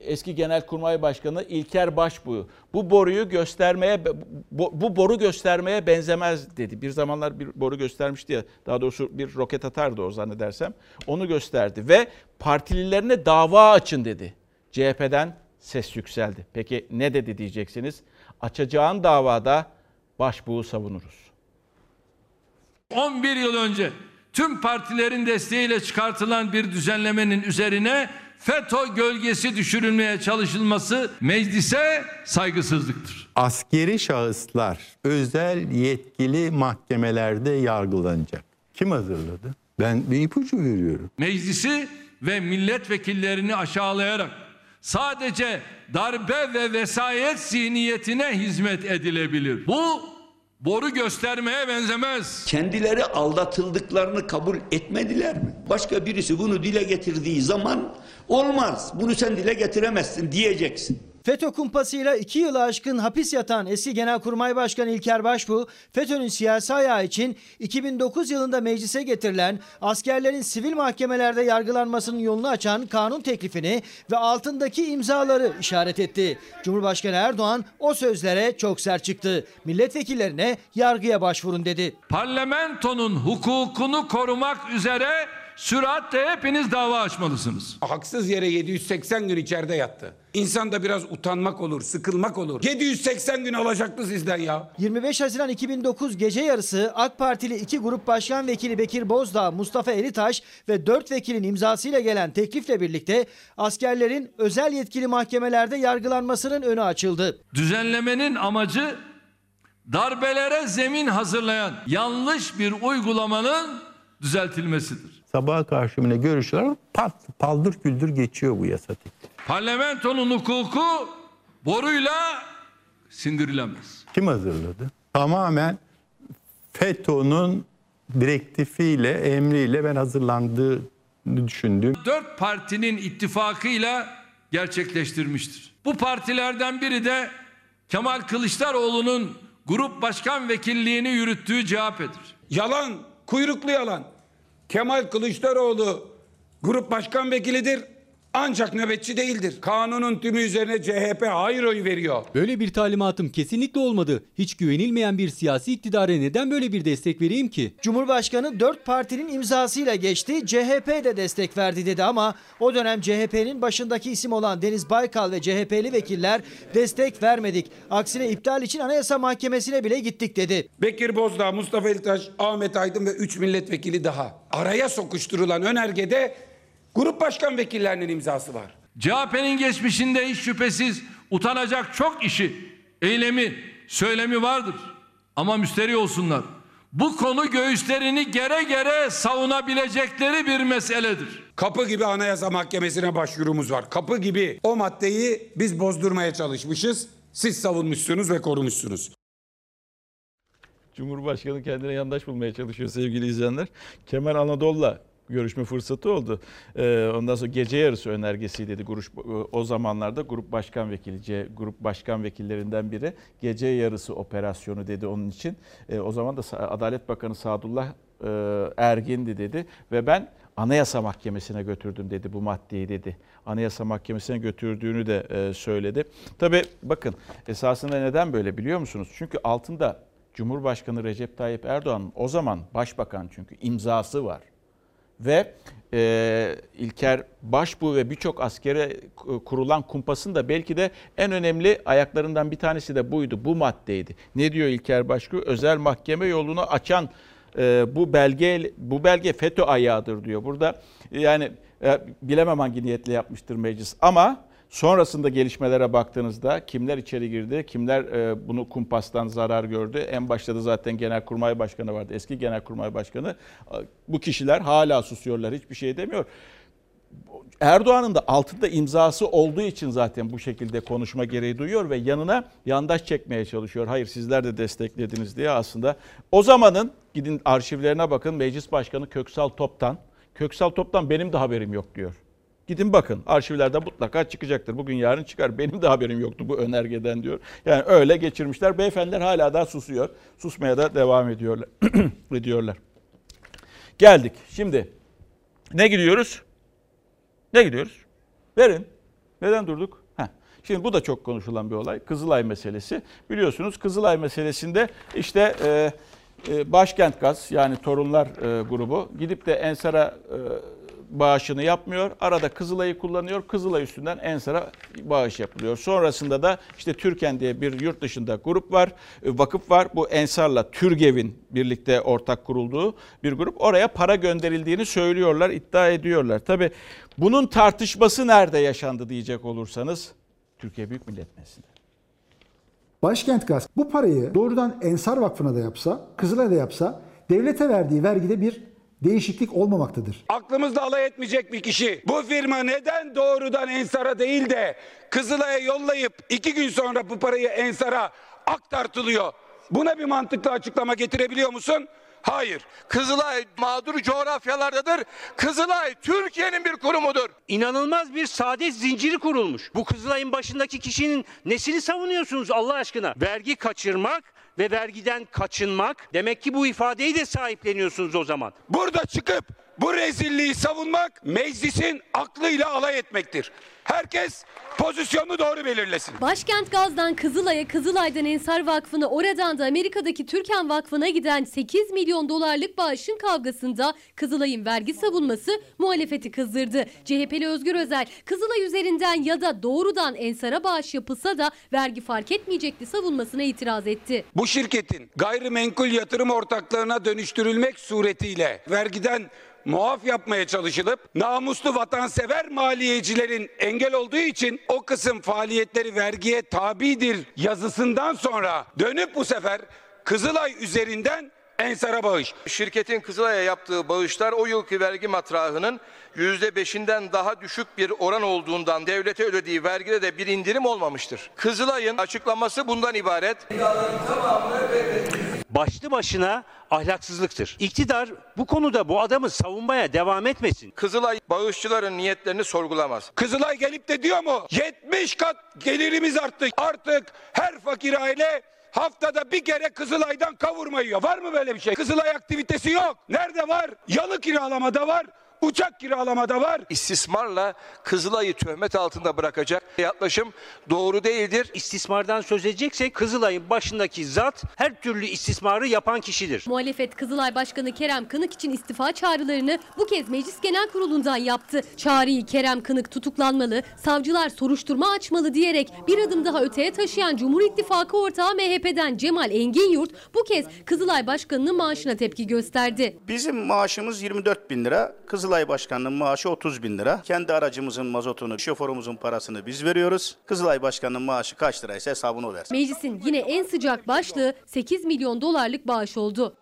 Eski Genelkurmay Başkanı İlker Başbuğ bu boruyu göstermeye bu boru göstermeye benzemez dedi. Bir zamanlar bir boru göstermişti ya daha doğrusu bir roket atardı o zannedersem. Onu gösterdi ve partililerine dava açın dedi. CHP'den ses yükseldi. Peki ne dedi diyeceksiniz? Açacağın davada başbuğu savunuruz. 11 yıl önce tüm partilerin desteğiyle çıkartılan bir düzenlemenin üzerine FETÖ gölgesi düşürülmeye çalışılması meclise saygısızlıktır. Askeri şahıslar özel yetkili mahkemelerde yargılanacak. Kim hazırladı? Ben bir ipucu veriyorum. Meclisi ve milletvekillerini aşağılayarak sadece darbe ve vesayet zihniyetine hizmet edilebilir. Bu boru göstermeye benzemez. Kendileri aldatıldıklarını kabul etmediler mi? Başka birisi bunu dile getirdiği zaman olmaz. Bunu sen dile getiremezsin diyeceksin. FETÖ kumpasıyla iki yılı aşkın hapis yatan eski Genelkurmay Başkanı İlker Başbuğ, FETÖ'nün siyasi ayağı için 2009 yılında meclise getirilen askerlerin sivil mahkemelerde yargılanmasının yolunu açan kanun teklifini ve altındaki imzaları işaret etti. Cumhurbaşkanı Erdoğan o sözlere çok sert çıktı. Milletvekillerine yargıya başvurun dedi. Parlamentonun hukukunu korumak üzere süratle hepiniz dava açmalısınız. Haksız yere 780 gün içeride yattı. İnsanda biraz utanmak olur, sıkılmak olur. 780 gün alacaktı sizden ya. 25 Haziran 2009 gece yarısı AK Partili iki grup başkan vekili Bekir Bozdağ, Mustafa Elitaş ve 4 vekilin imzasıyla gelen teklifle birlikte askerlerin özel yetkili mahkemelerde yargılanmasının önü açıldı. Düzenlemenin amacı darbelere zemin hazırlayan yanlış bir uygulamanın düzeltilmesidir. Sabaha karşı yine görüşüyorlar. Pat, paldır küldür geçiyor bu yasa teklifi. Parlamentonun hukuku boruyla sindirilemez. Kim hazırladı? Tamamen FETÖ'nün direktifiyle, emriyle ben hazırlandığını düşündüm. Dört partinin ittifakıyla gerçekleştirmiştir. Bu partilerden biri de Kemal Kılıçdaroğlu'nun grup başkan vekilliğini yürüttüğü CHP'dir. Yalan, kuyruklu yalan. Kemal Kılıçdaroğlu grup başkan vekilidir ancak nöbetçi değildir. Kanunun tümü üzerine CHP hayır oyu veriyor. Böyle bir talimatım kesinlikle olmadı. Hiç güvenilmeyen bir siyasi iktidara neden böyle bir destek vereyim ki? Cumhurbaşkanı 4 partinin imzasıyla geçti. CHP de destek verdi dedi ama o dönem CHP'nin başındaki isim olan Deniz Baykal ve CHP'li vekiller destek vermedik. Aksine iptal için Anayasa Mahkemesi'ne bile gittik dedi. Bekir Bozdağ, Mustafa Eltaş, Ahmet Aydın ve 3 milletvekili daha. Araya sokuşturulan önergede grup başkan vekillerinin imzası var. CHP'nin geçmişinde hiç şüphesiz utanacak çok işi, eylemi, söylemi vardır. Ama müsterih olsunlar. Bu konu göğüslerini gere gere savunabilecekleri bir meseledir. Kapı gibi Anayasa Mahkemesi'ne başvurumuz var. Kapı gibi o maddeyi biz bozdurmaya çalışmışız. Siz savunmuşsunuz ve korumuşsunuz. Cumhurbaşkanı kendine yandaş bulmaya çalışıyor sevgili izleyenler. Kemal Anadolu'la görüşme fırsatı oldu. Ee, ondan sonra gece yarısı önergesi dedi grup o zamanlarda grup başkan vekili C, grup başkan vekillerinden biri gece yarısı operasyonu dedi onun için. Ee, o zaman da Adalet Bakanı Sadullah e, Ergin'di dedi ve ben Anayasa Mahkemesi'ne götürdüm dedi bu maddeyi dedi. Anayasa Mahkemesi'ne götürdüğünü de e, söyledi. Tabii bakın esasında neden böyle biliyor musunuz? Çünkü altında Cumhurbaşkanı Recep Tayyip Erdoğan'ın o zaman başbakan çünkü imzası var. Ve e, İlker Başbuğ ve birçok askere kurulan kumpasın da belki de en önemli ayaklarından bir tanesi de buydu. Bu maddeydi. Ne diyor İlker Başbuğ? Özel mahkeme yolunu açan e, bu belge bu belge FETÖ ayağıdır diyor. Burada yani e, bilemem hangi niyetle yapmıştır meclis ama Sonrasında gelişmelere baktığınızda kimler içeri girdi, kimler e, bunu kumpastan zarar gördü. En başta da zaten Genelkurmay Başkanı vardı, eski Genelkurmay Başkanı. Bu kişiler hala susuyorlar, hiçbir şey demiyor. Erdoğan'ın da altında imzası olduğu için zaten bu şekilde konuşma gereği duyuyor ve yanına yandaş çekmeye çalışıyor. Hayır sizler de desteklediniz diye aslında. O zamanın gidin arşivlerine bakın Meclis Başkanı Köksal Top'tan. Köksal Top'tan benim de haberim yok diyor. Gidin bakın arşivlerde mutlaka çıkacaktır. Bugün yarın çıkar. Benim de haberim yoktu bu önergeden diyor. Yani öyle geçirmişler. Beyefendiler hala daha susuyor. Susmaya da devam ediyorlar. [clears throat] ediyorlar. Geldik. Şimdi ne gidiyoruz? Ne gidiyoruz? Verin. Neden durduk? Heh. Şimdi bu da çok konuşulan bir olay. Kızılay meselesi. Biliyorsunuz Kızılay meselesinde işte e, e, Başkent Gaz yani Torunlar e, grubu gidip de Ensar'a e, bağışını yapmıyor. Arada Kızılay'ı kullanıyor. Kızılay üstünden Ensar'a bağış yapılıyor. Sonrasında da işte Türken diye bir yurt dışında grup var, e, vakıf var. Bu Ensar'la Türgev'in birlikte ortak kurulduğu bir grup. Oraya para gönderildiğini söylüyorlar, iddia ediyorlar. Tabi bunun tartışması nerede yaşandı diyecek olursanız Türkiye Büyük Millet Meclisi'nde. Başkent Gaz bu parayı doğrudan Ensar Vakfı'na da yapsa, Kızılay'a da yapsa devlete verdiği vergide bir değişiklik olmamaktadır. Aklımızda alay etmeyecek bir kişi. Bu firma neden doğrudan Ensar'a değil de Kızılay'a yollayıp iki gün sonra bu parayı Ensar'a aktartılıyor? Buna bir mantıklı açıklama getirebiliyor musun? Hayır. Kızılay mağdur coğrafyalardadır. Kızılay Türkiye'nin bir kurumudur. İnanılmaz bir saadet zinciri kurulmuş. Bu Kızılay'ın başındaki kişinin nesini savunuyorsunuz Allah aşkına? Vergi kaçırmak ve vergiden kaçınmak. Demek ki bu ifadeyi de sahipleniyorsunuz o zaman. Burada çıkıp bu rezilliği savunmak meclisin aklıyla alay etmektir. Herkes pozisyonunu doğru belirlesin. Başkent Gaz'dan Kızılay'a, Kızılay'dan Ensar Vakfı'na, oradan da Amerika'daki Türkan Vakfı'na giden 8 milyon dolarlık bağışın kavgasında Kızılay'ın vergi savunması muhalefeti kızdırdı. CHP'li Özgür Özel, Kızılay üzerinden ya da doğrudan Ensar'a bağış yapılsa da vergi fark etmeyecekti savunmasına itiraz etti. Bu şirketin gayrimenkul yatırım ortaklığına dönüştürülmek suretiyle vergiden muaf yapmaya çalışılıp namuslu vatansever maliyecilerin engel olduğu için o kısım faaliyetleri vergiye tabidir yazısından sonra dönüp bu sefer Kızılay üzerinden Ensar'a bağış. Şirketin Kızılay'a yaptığı bağışlar o yılki vergi matrahının %5'inden daha düşük bir oran olduğundan devlete ödediği vergide de bir indirim olmamıştır. Kızılay'ın açıklaması bundan ibaret. Başlı başına ahlaksızlıktır. İktidar bu konuda bu adamı savunmaya devam etmesin. Kızılay bağışçıların niyetlerini sorgulamaz. Kızılay gelip de diyor mu 70 kat gelirimiz arttı. Artık her fakir aile haftada bir kere Kızılay'dan kavurma yiyor. Var mı böyle bir şey? Kızılay aktivitesi yok. Nerede var? Yalı kiralamada var. Uçak kiralamada var. İstismarla Kızılay'ı töhmet altında bırakacak yaklaşım doğru değildir. İstismardan söz edeceksek Kızılay'ın başındaki zat her türlü istismarı yapan kişidir. Muhalefet Kızılay Başkanı Kerem Kınık için istifa çağrılarını bu kez Meclis Genel Kurulu'ndan yaptı. Çağrıyı Kerem Kınık tutuklanmalı, savcılar soruşturma açmalı diyerek bir adım daha öteye taşıyan Cumhur İttifakı ortağı MHP'den Cemal Engin Yurt bu kez Kızılay Başkanı'nın maaşına tepki gösterdi. Bizim maaşımız 24 bin lira. Kızılay Başkanı'nın maaşı 30 bin lira. Kendi aracımızın mazotunu, şoförümüzün parasını biz veriyoruz. Kızılay Başkanı'nın maaşı kaç liraysa hesabını o versin. Meclisin yine en sıcak başlığı 8 milyon dolarlık bağış oldu.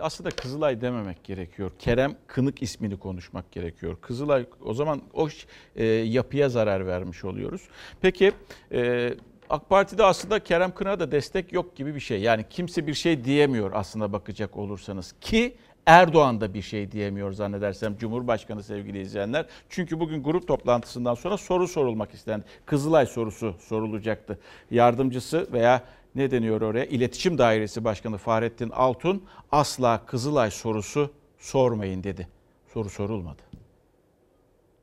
Aslında Kızılay dememek gerekiyor. Kerem Kınık ismini konuşmak gerekiyor. Kızılay o zaman o e, yapıya zarar vermiş oluyoruz. Peki e, AK Parti'de aslında Kerem Kınık'a da destek yok gibi bir şey. Yani kimse bir şey diyemiyor aslında bakacak olursanız. Ki Erdoğan da bir şey diyemiyor zannedersem Cumhurbaşkanı sevgili izleyenler. Çünkü bugün grup toplantısından sonra soru sorulmak istendi. Kızılay sorusu sorulacaktı. Yardımcısı veya ne deniyor oraya? İletişim Dairesi Başkanı Fahrettin Altun asla Kızılay sorusu sormayın dedi. Soru sorulmadı.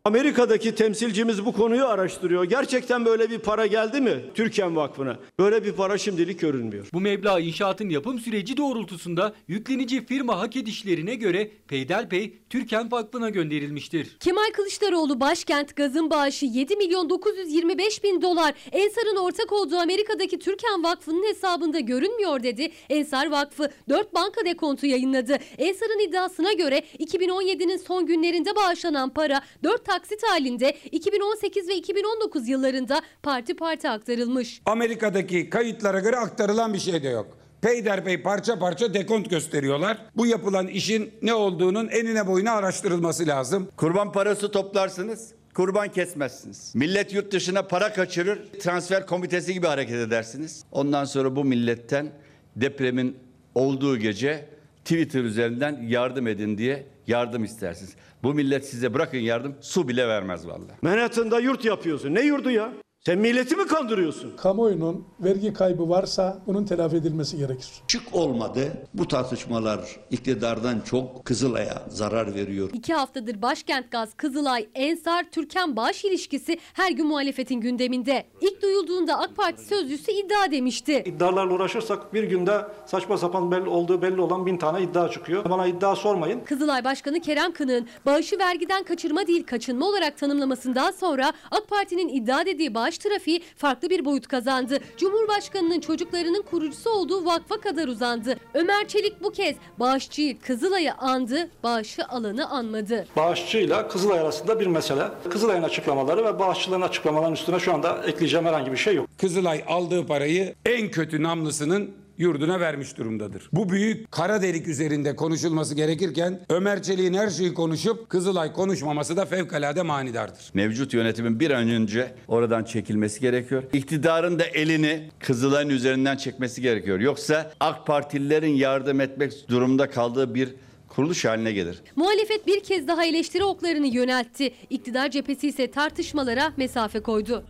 Amerika'daki temsilcimiz bu konuyu araştırıyor. Gerçekten böyle bir para geldi mi Türkan Vakfı'na? Böyle bir para şimdilik görünmüyor. Bu meblağ inşaatın yapım süreci doğrultusunda yüklenici firma hak edişlerine göre peyderpey Türken Vakfı'na gönderilmiştir. Kemal Kılıçdaroğlu başkent gazın bağışı 7 milyon 925 bin dolar Ensar'ın ortak olduğu Amerika'daki Türkan Vakfı'nın hesabında görünmüyor dedi. Ensar Vakfı 4 banka dekontu yayınladı. Ensar'ın iddiasına göre 2017'nin son günlerinde bağışlanan para 4 taksit halinde 2018 ve 2019 yıllarında parti parti aktarılmış. Amerika'daki kayıtlara göre aktarılan bir şey de yok. Peyderpey parça parça dekont gösteriyorlar. Bu yapılan işin ne olduğunun enine boyuna araştırılması lazım. Kurban parası toplarsınız. Kurban kesmezsiniz. Millet yurt dışına para kaçırır. Transfer komitesi gibi hareket edersiniz. Ondan sonra bu milletten depremin olduğu gece Twitter üzerinden yardım edin diye yardım istersiniz. Bu millet size bırakın yardım su bile vermez vallahi. Manhattan'da yurt yapıyorsun. Ne yurdu ya? Sen milleti mi kandırıyorsun? Kamuoyunun vergi kaybı varsa bunun telafi edilmesi gerekir. Şık olmadı. Bu tartışmalar iktidardan çok Kızılay'a zarar veriyor. İki haftadır Başkent Gaz, Kızılay, Ensar, Türkan bağış ilişkisi her gün muhalefetin gündeminde. İlk duyulduğunda AK Parti sözcüsü iddia demişti. İddialarla uğraşırsak bir günde saçma sapan belli olduğu belli olan bin tane iddia çıkıyor. Bana iddia sormayın. Kızılay Başkanı Kerem Kınık'ın bağışı vergiden kaçırma değil kaçınma olarak tanımlamasından sonra AK Parti'nin iddia dediği bağış trafiği farklı bir boyut kazandı. Cumhurbaşkanının çocuklarının kurucusu olduğu vakfa kadar uzandı. Ömer Çelik bu kez bağışçıyı Kızılay'ı andı, bağışı alanı anmadı. Bağışçıyla Kızılay arasında bir mesele. Kızılay'ın açıklamaları ve bağışçıların açıklamalarının üstüne şu anda ekleyeceğim herhangi bir şey yok. Kızılay aldığı parayı en kötü namlısının yurduna vermiş durumdadır. Bu büyük kara delik üzerinde konuşulması gerekirken Ömer Çelik'in her şeyi konuşup Kızılay konuşmaması da fevkalade manidardır. Mevcut yönetimin bir an önce oradan çekilmesi gerekiyor. İktidarın da elini Kızılay'ın üzerinden çekmesi gerekiyor. Yoksa AK Partililerin yardım etmek durumunda kaldığı bir kuruluş haline gelir. Muhalefet bir kez daha eleştiri oklarını yöneltti. İktidar cephesi ise tartışmalara mesafe koydu.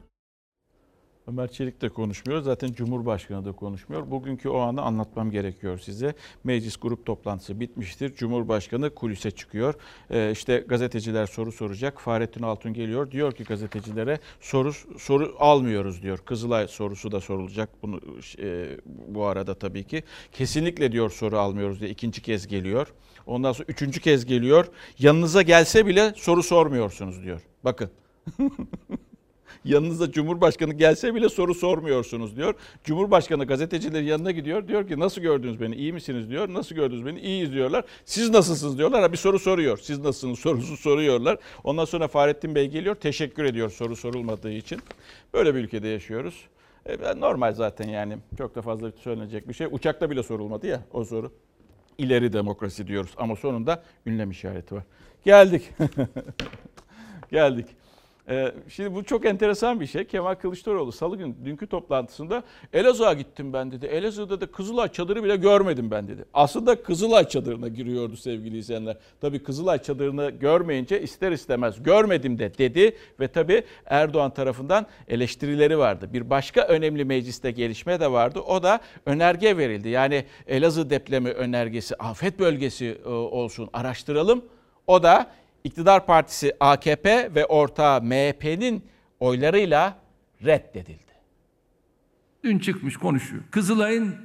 Ömer Çelik de konuşmuyor. Zaten Cumhurbaşkanı da konuşmuyor. Bugünkü o anı anlatmam gerekiyor size. Meclis grup toplantısı bitmiştir. Cumhurbaşkanı kulise çıkıyor. Ee, işte gazeteciler soru soracak. Fahrettin Altun geliyor. Diyor ki gazetecilere soru soru almıyoruz diyor. Kızılay sorusu da sorulacak bunu e, bu arada tabii ki. Kesinlikle diyor soru almıyoruz diye ikinci kez geliyor. Ondan sonra üçüncü kez geliyor. Yanınıza gelse bile soru sormuyorsunuz diyor. Bakın. [laughs] Yanınıza Cumhurbaşkanı gelse bile soru sormuyorsunuz diyor. Cumhurbaşkanı gazetecilerin yanına gidiyor. Diyor ki nasıl gördünüz beni? İyi misiniz diyor. Nasıl gördünüz beni? İyiyiz diyorlar. Siz nasılsınız diyorlar. Ha bir soru soruyor. Siz nasılsınız [laughs] sorusu soruyorlar. Ondan sonra Fahrettin Bey geliyor. Teşekkür ediyor soru sorulmadığı için. Böyle bir ülkede yaşıyoruz. E, normal zaten yani. Çok da fazla söylenecek bir şey. Uçakta bile sorulmadı ya o soru. İleri demokrasi diyoruz ama sonunda ünlem işareti var. Geldik. [laughs] Geldik. Ee, şimdi bu çok enteresan bir şey. Kemal Kılıçdaroğlu salı günü dünkü toplantısında Elazığ'a gittim ben dedi. Elazığ'da da Kızılay çadırı bile görmedim ben dedi. Aslında Kızılay çadırına giriyordu sevgili izleyenler. Tabii Kızılay çadırını görmeyince ister istemez görmedim de dedi. Ve tabii Erdoğan tarafından eleştirileri vardı. Bir başka önemli mecliste gelişme de vardı. O da önerge verildi. Yani Elazığ depremi önergesi afet bölgesi e, olsun araştıralım. O da İktidar Partisi AKP ve ortağı MHP'nin oylarıyla reddedildi. Dün çıkmış konuşuyor. Kızılay'ın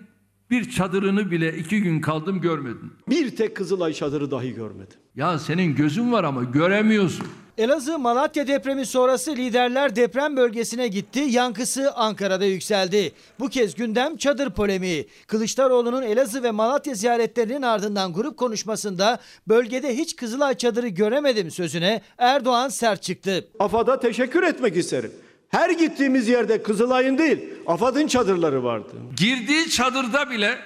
bir çadırını bile iki gün kaldım görmedim. Bir tek Kızılay çadırı dahi görmedim. Ya senin gözün var ama göremiyorsun. Elazığ Malatya depremi sonrası liderler deprem bölgesine gitti. Yankısı Ankara'da yükseldi. Bu kez gündem çadır polemiği. Kılıçdaroğlu'nun Elazığ ve Malatya ziyaretlerinin ardından grup konuşmasında bölgede hiç Kızılay çadırı göremedim sözüne Erdoğan sert çıktı. AFAD'a teşekkür etmek isterim. Her gittiğimiz yerde Kızılay'ın değil, AFAD'ın çadırları vardı. Girdiği çadırda bile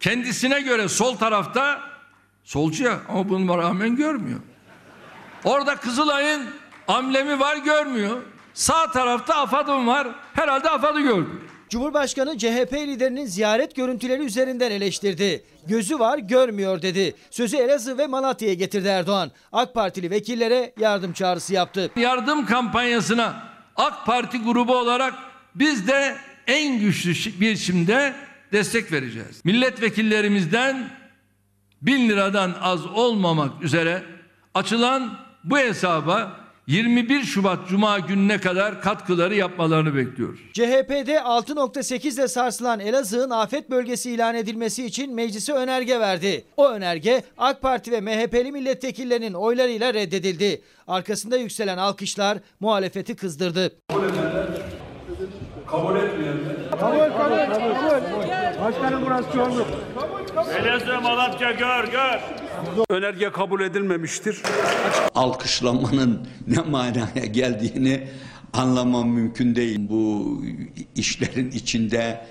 kendisine göre sol tarafta solcu ya ama buna rağmen görmüyor. Orada Kızılay'ın amblemi var görmüyor. Sağ tarafta AFAD'ım var. Herhalde AFAD'ı gördü. Cumhurbaşkanı CHP liderinin ziyaret görüntüleri üzerinden eleştirdi. Gözü var görmüyor dedi. Sözü Elazığ ve Malatya'ya getirdi Erdoğan. AK Partili vekillere yardım çağrısı yaptı. Yardım kampanyasına AK Parti grubu olarak biz de en güçlü biçimde destek vereceğiz. Milletvekillerimizden bin liradan az olmamak üzere açılan bu hesaba 21 Şubat Cuma gününe kadar katkıları yapmalarını bekliyoruz. CHP'de 6.8 ile sarsılan Elazığ'ın afet bölgesi ilan edilmesi için meclise önerge verdi. O önerge AK Parti ve MHP'li milletvekillerinin oylarıyla reddedildi. Arkasında yükselen alkışlar muhalefeti kızdırdı. Kabul etmeyenler. Kabul, kabul, kabul. Başkanım burası çoğunluk. Elazığ Malatya gör gör. Önerge kabul edilmemiştir. Alkışlanmanın ne manaya geldiğini anlamam mümkün değil. Bu işlerin içinde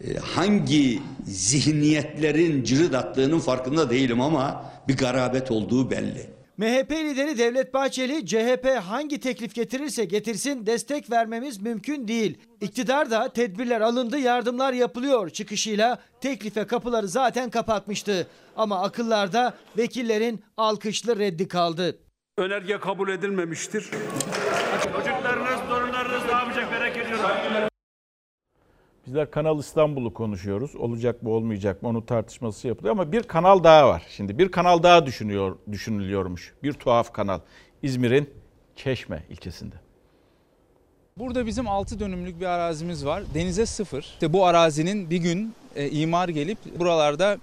e, hangi zihniyetlerin cırıt attığının farkında değilim ama bir garabet olduğu belli. MHP lideri Devlet Bahçeli, CHP hangi teklif getirirse getirsin destek vermemiz mümkün değil. İktidar da tedbirler alındı, yardımlar yapılıyor çıkışıyla teklife kapıları zaten kapatmıştı. Ama akıllarda vekillerin alkışlı reddi kaldı. Önerge kabul edilmemiştir. Çocuklarınız, torunlarınız ne yapacak merak ediyorum. Bizler Kanal İstanbul'u konuşuyoruz. Olacak mı olmayacak mı onun tartışması yapılıyor ama bir kanal daha var. Şimdi bir kanal daha düşünüyor düşünülüyormuş. Bir tuhaf kanal. İzmir'in Çeşme ilçesinde. Burada bizim 6 dönümlük bir arazimiz var. Denize sıfır. İşte bu arazinin bir gün e, imar gelip buralarda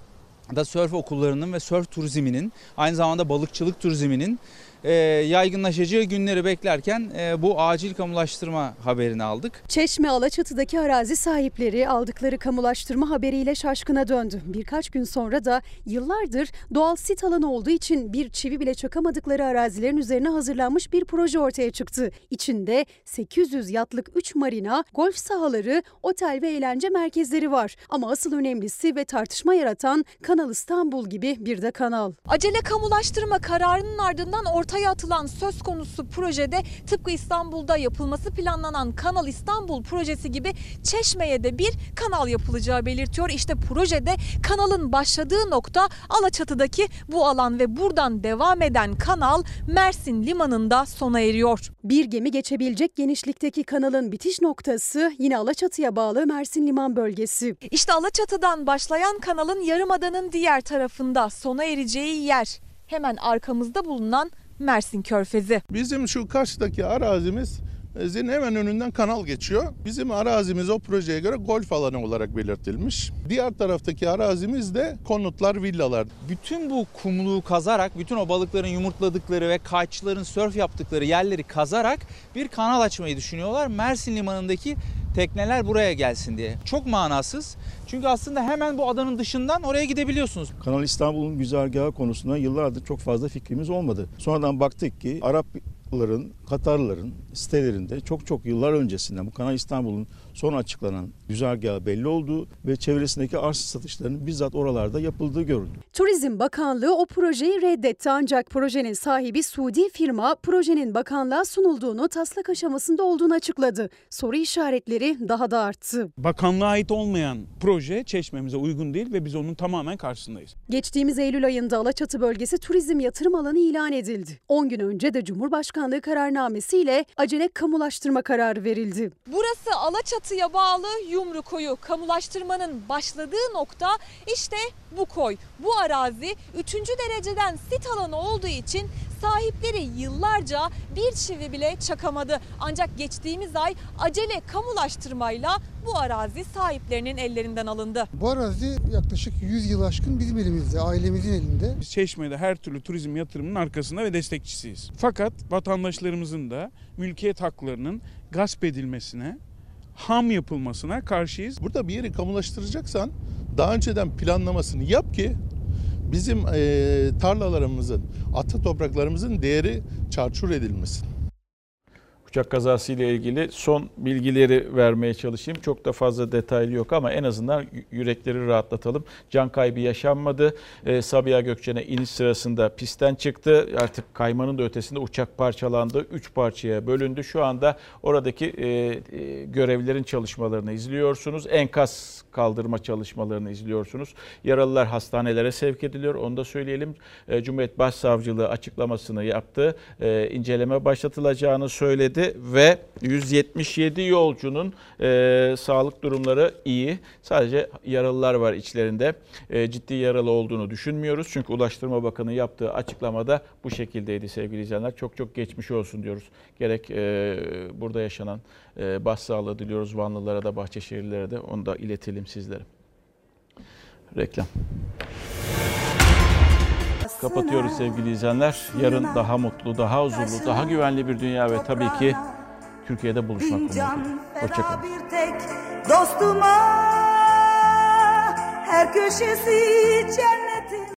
da sörf okullarının ve sörf turizminin aynı zamanda balıkçılık turizminin e, yaygınlaşacağı günleri beklerken e, bu acil kamulaştırma haberini aldık. Çeşme Alaçatı'daki arazi sahipleri aldıkları kamulaştırma haberiyle şaşkına döndü. Birkaç gün sonra da yıllardır doğal sit alanı olduğu için bir çivi bile çakamadıkları arazilerin üzerine hazırlanmış bir proje ortaya çıktı. İçinde 800 yatlık 3 marina, golf sahaları, otel ve eğlence merkezleri var. Ama asıl önemlisi ve tartışma yaratan Kanal İstanbul gibi bir de kanal. Acele kamulaştırma kararının ardından orta ortaya atılan söz konusu projede tıpkı İstanbul'da yapılması planlanan Kanal İstanbul projesi gibi Çeşme'ye de bir kanal yapılacağı belirtiyor. İşte projede kanalın başladığı nokta Alaçatı'daki bu alan ve buradan devam eden kanal Mersin limanında sona eriyor. Bir gemi geçebilecek genişlikteki kanalın bitiş noktası yine Alaçatı'ya bağlı Mersin Liman bölgesi. İşte Alaçatı'dan başlayan kanalın yarımadanın diğer tarafında sona ereceği yer hemen arkamızda bulunan Mersin Körfezi. Bizim şu karşıdaki arazimiz Zin hemen önünden kanal geçiyor. Bizim arazimiz o projeye göre golf alanı olarak belirtilmiş. Diğer taraftaki arazimiz de konutlar, villalar. Bütün bu kumluğu kazarak, bütün o balıkların yumurtladıkları ve kaççıların sörf yaptıkları yerleri kazarak bir kanal açmayı düşünüyorlar. Mersin limanındaki tekneler buraya gelsin diye. Çok manasız. Çünkü aslında hemen bu adanın dışından oraya gidebiliyorsunuz. Kanal İstanbul'un güzergahı konusunda yıllardır çok fazla fikrimiz olmadı. Sonradan baktık ki Arap Arapların, Katarlıların sitelerinde çok çok yıllar öncesinden bu Kanal İstanbul'un son açıklanan güzergahı belli olduğu ve çevresindeki arsa satışlarının bizzat oralarda yapıldığı görüldü. Turizm Bakanlığı o projeyi reddetti ancak projenin sahibi Suudi firma projenin bakanlığa sunulduğunu taslak aşamasında olduğunu açıkladı. Soru işaretleri daha da arttı. Bakanlığa ait olmayan proje çeşmemize uygun değil ve biz onun tamamen karşısındayız. Geçtiğimiz Eylül ayında Alaçatı bölgesi turizm yatırım alanı ilan edildi. 10 gün önce de Cumhurbaşkanlığı kararnamesiyle acele kamulaştırma kararı verildi. Burası Alaçatı'ya bağlı Yumru Koyu. Kamulaştırmanın başladığı nokta işte bu koy. Bu arazi 3. dereceden sit alanı olduğu için sahipleri yıllarca bir çivi bile çakamadı. Ancak geçtiğimiz ay acele kamulaştırmayla bu arazi sahiplerinin ellerinden alındı. Bu arazi yaklaşık 100 yıl aşkın bizim elimizde, ailemizin elinde. Biz Çeşme'de her türlü turizm yatırımının arkasında ve destekçisiyiz. Fakat vatandaşlarımızın da mülkiyet haklarının gasp edilmesine, ham yapılmasına karşıyız. Burada bir yeri kamulaştıracaksan daha önceden planlamasını yap ki bizim e, tarlalarımızın, ata topraklarımızın değeri çarçur edilmesin. Uçak kazası ile ilgili son bilgileri vermeye çalışayım. Çok da fazla detaylı yok ama en azından yürekleri rahatlatalım. Can kaybı yaşanmadı. E, Sabiha Gökçen'e iniş sırasında pistten çıktı. Artık kaymanın da ötesinde uçak parçalandı. Üç parçaya bölündü. Şu anda oradaki e, e, görevlerin çalışmalarını izliyorsunuz. Enkaz kaldırma çalışmalarını izliyorsunuz. Yaralılar hastanelere sevk ediliyor. Onu da söyleyelim. E, Cumhuriyet Başsavcılığı açıklamasını yaptı. E, inceleme başlatılacağını söyledi ve 177 yolcunun e, sağlık durumları iyi. Sadece yaralılar var içlerinde. E, ciddi yaralı olduğunu düşünmüyoruz. Çünkü Ulaştırma Bakanı yaptığı açıklamada bu şekildeydi sevgili izleyenler. Çok çok geçmiş olsun diyoruz. Gerek e, burada yaşanan e, başsağlığı diliyoruz Vanlılara da Bahçeşehirlilere de onu da iletelim sizlere. Reklam. Kapatıyoruz sevgili izleyenler. Yarın daha mutlu, daha huzurlu, daha güvenli bir dünya ve tabii ki Türkiye'de buluşmak umuduyla. Hoşçakalın. Bir tek dostuma her köşesi cennet